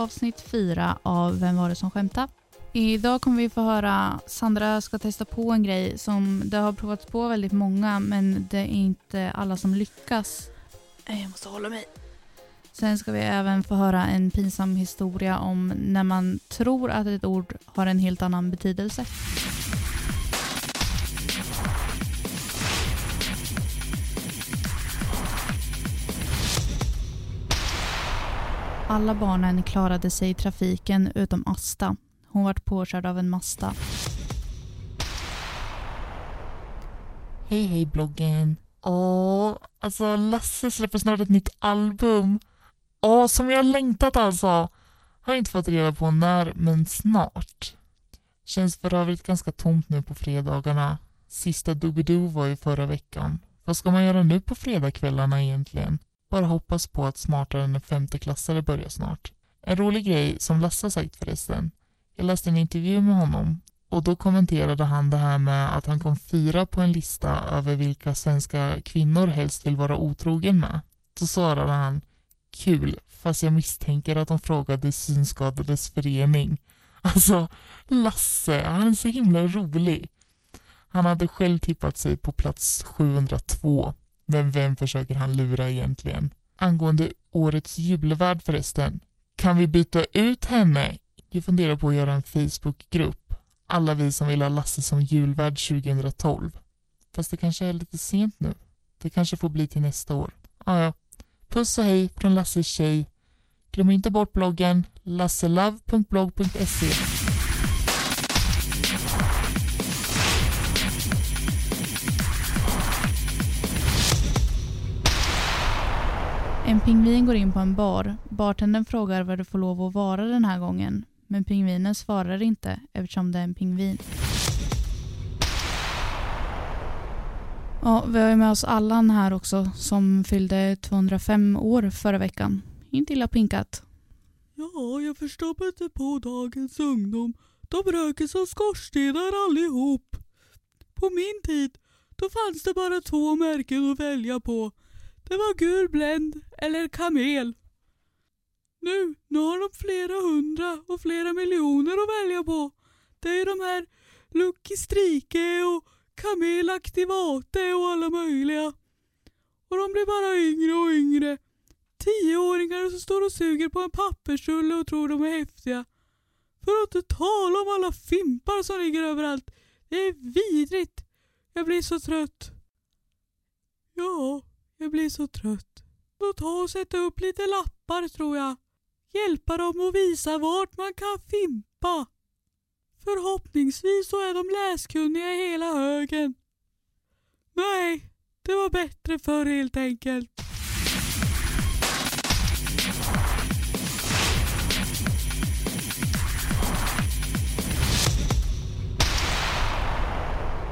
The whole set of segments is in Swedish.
avsnitt 4 av Vem var det som skämtade? Idag kommer vi få höra Sandra ska testa på en grej som det har provats på väldigt många men det är inte alla som lyckas. Jag måste hålla mig. Sen ska vi även få höra en pinsam historia om när man tror att ett ord har en helt annan betydelse. Alla barnen klarade sig i trafiken utom Asta. Hon vart påkörd av en Masta. Hej hej bloggen. Åh, alltså Lasse släpper snart ett nytt album. Åh, som jag har längtat alltså. Har inte fått reda på när, men snart. Känns för övrigt ganska tomt nu på fredagarna. Sista Doobidoo var ju förra veckan. Vad ska man göra nu på fredagskvällarna egentligen? Bara hoppas på att smartare än en femteklassare börjar snart. En rolig grej som Lasse sagt förresten. Jag läste en intervju med honom och då kommenterade han det här med att han kom fyra på en lista över vilka svenska kvinnor helst vill vara otrogen med. Då svarade han Kul, fast jag misstänker att de frågade Synskadades förening. Alltså, Lasse, han är så himla rolig. Han hade själv tippat sig på plats 702. Men vem försöker han lura egentligen? Angående årets julvärd förresten. Kan vi byta ut henne? Jag funderar på att göra en Facebookgrupp. Alla vi som vill ha Lasse som julvärd 2012. Fast det kanske är lite sent nu. Det kanske får bli till nästa år. Ah, ja. Puss och hej från Lasses tjej. Glöm inte bort bloggen lasselove.blogg.se En pingvin går in på en bar. Bartendern frågar vad du får lov att vara den här gången. Men pingvinen svarar inte eftersom det är en pingvin. Ja, vi har med oss Allan här också som fyllde 205 år förra veckan. Inte illa pinkat. Ja, jag förstår mig inte på dagens ungdom. De röker som skorstenar allihop. På min tid, då fanns det bara två märken att välja på. Det var gul bländ eller kamel. Nu, nu har de flera hundra och flera miljoner att välja på. Det är de här Lucky Strike och Kamel Activate och alla möjliga. Och de blir bara yngre och yngre. Tioåringar som står och suger på en pappersrulle och tror de är häftiga. För att inte tala om alla fimpar som ligger överallt. Det är vidrigt. Jag blir så trött. Ja, jag blir så trött. Då ta och sätta upp lite lappar tror jag. Hjälpa dem att visa vart man kan fimpa. Förhoppningsvis så är de läskunniga i hela högen. Nej, det var bättre förr helt enkelt.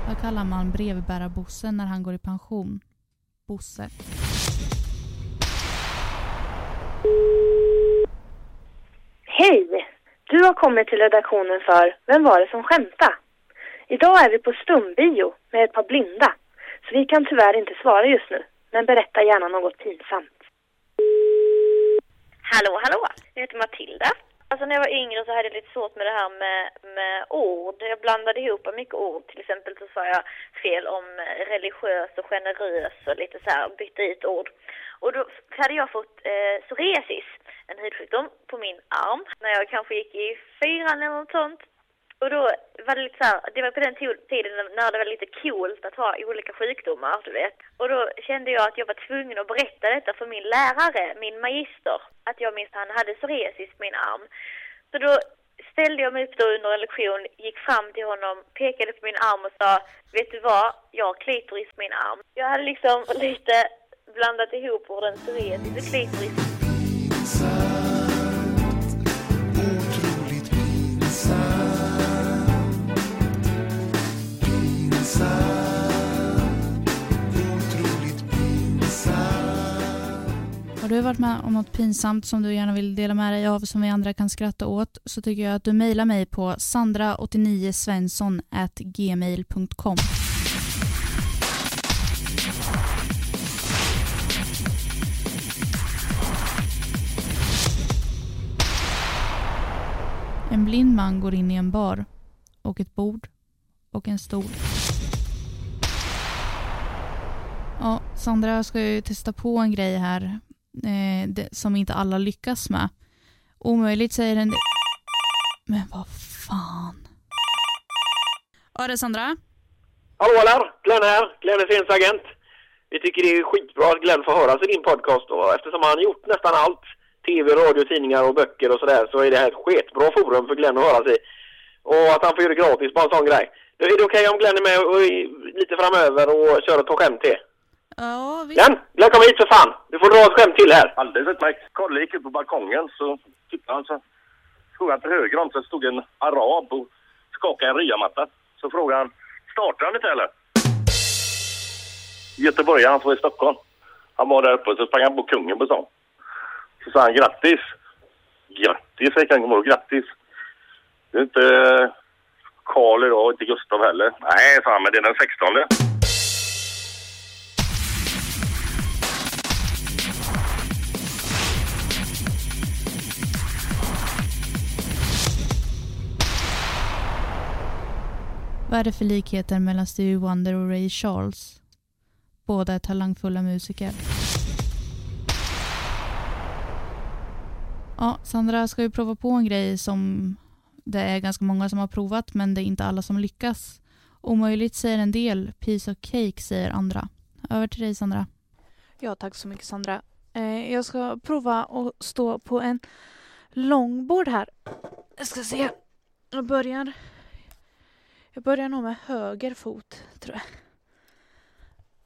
Vad kallar man brevbärarbossen när han går i pension? Bosse. Hej! Du har kommit till redaktionen för Vem var det som skämta? Idag är vi på stumbio med ett par blinda, så vi kan tyvärr inte svara just nu. Men berätta gärna något pinsamt. Hallå, hallå! Jag heter Matilda. Alltså när jag var yngre så hade jag lite svårt med det här med, med ord. Jag blandade ihop mycket ord. Till exempel så sa jag fel om religiös och generös och lite så här, bytte ut ord. Och då hade jag fått eh, psoriasis, en hudsjukdom, på min arm när jag kanske gick i fyran eller något sånt. Och då var det lite så här, det var på den tiden när det var lite coolt att ha olika sjukdomar, du vet. Och då kände jag att jag var tvungen att berätta detta för min lärare, min magister, att jag minst han hade psoriasis på min arm. Så då ställde jag mig upp då under en lektion, gick fram till honom, pekade på min arm och sa, vet du vad, jag har klitoris på min arm. Jag hade liksom lite blandat ihop orden psoriasis och klitoris. Du varit med om något pinsamt som du gärna vill dela med dig av som vi andra kan skratta åt så tycker jag att du mejlar mig på sandra89svensson@gmail.com. En blind man går in i en bar och ett bord och en stol. Ja, Sandra ska ju testa på en grej här eh, det, som inte alla lyckas med. Omöjligt säger den. Men vad fan. Ja, det är Sandra. Hallå där! Glenn här, Glenn är agent. Vi tycker det är skitbra att Glenn får höras i din podcast då. eftersom han gjort nästan allt, tv, radio, tidningar och böcker och sådär, så är det här ett skitbra forum för Glenn att höras i. Och att han får göra det gratis, bara en sån grej. Är det okej om Glenn är med och, lite framöver och kör ett par skämt till? Ja, visst. Glenn! Glenn kom hit för fan! Du får dra ett skämt till här. Alldeles utmärkt. Kalle gick ut på balkongen så tittade han så såg han till höger om så stod en arab och skakade en ryamatta. Så frågade han, startar han inte eller? Göteborgaren, han var i Stockholm. Han var där uppe så sprang han på kungen på stan. Så sa han grattis. Grattis säger kungen då, grattis. Det är inte Karl idag och inte Gustav heller. Nej, sa han, men det är den 16. Vad är det för likheter mellan Stevie Wonder och Ray Charles? Båda är talangfulla musiker. Ja, Sandra ska ju prova på en grej som det är ganska många som har provat men det är inte alla som lyckas. Omöjligt säger en del, piece of cake säger andra. Över till dig Sandra. Ja, tack så mycket Sandra. Eh, jag ska prova att stå på en långbord här. Jag ska se. Jag börjar... Jag börjar nog med höger fot, tror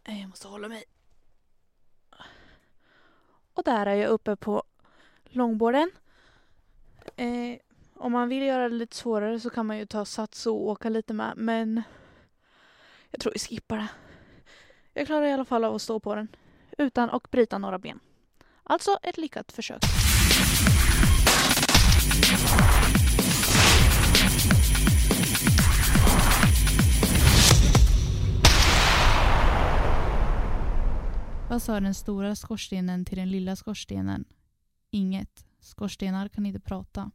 jag. Jag måste hålla mig. Och där är jag uppe på långborden. Eh, om man vill göra det lite svårare så kan man ju ta sats och åka lite med, men jag tror vi skippar det. Jag klarar i alla fall av att stå på den utan att bryta några ben. Alltså ett lyckat försök. Vad sa den stora skorstenen till den lilla skorstenen? Inget. Skorstenar kan inte prata.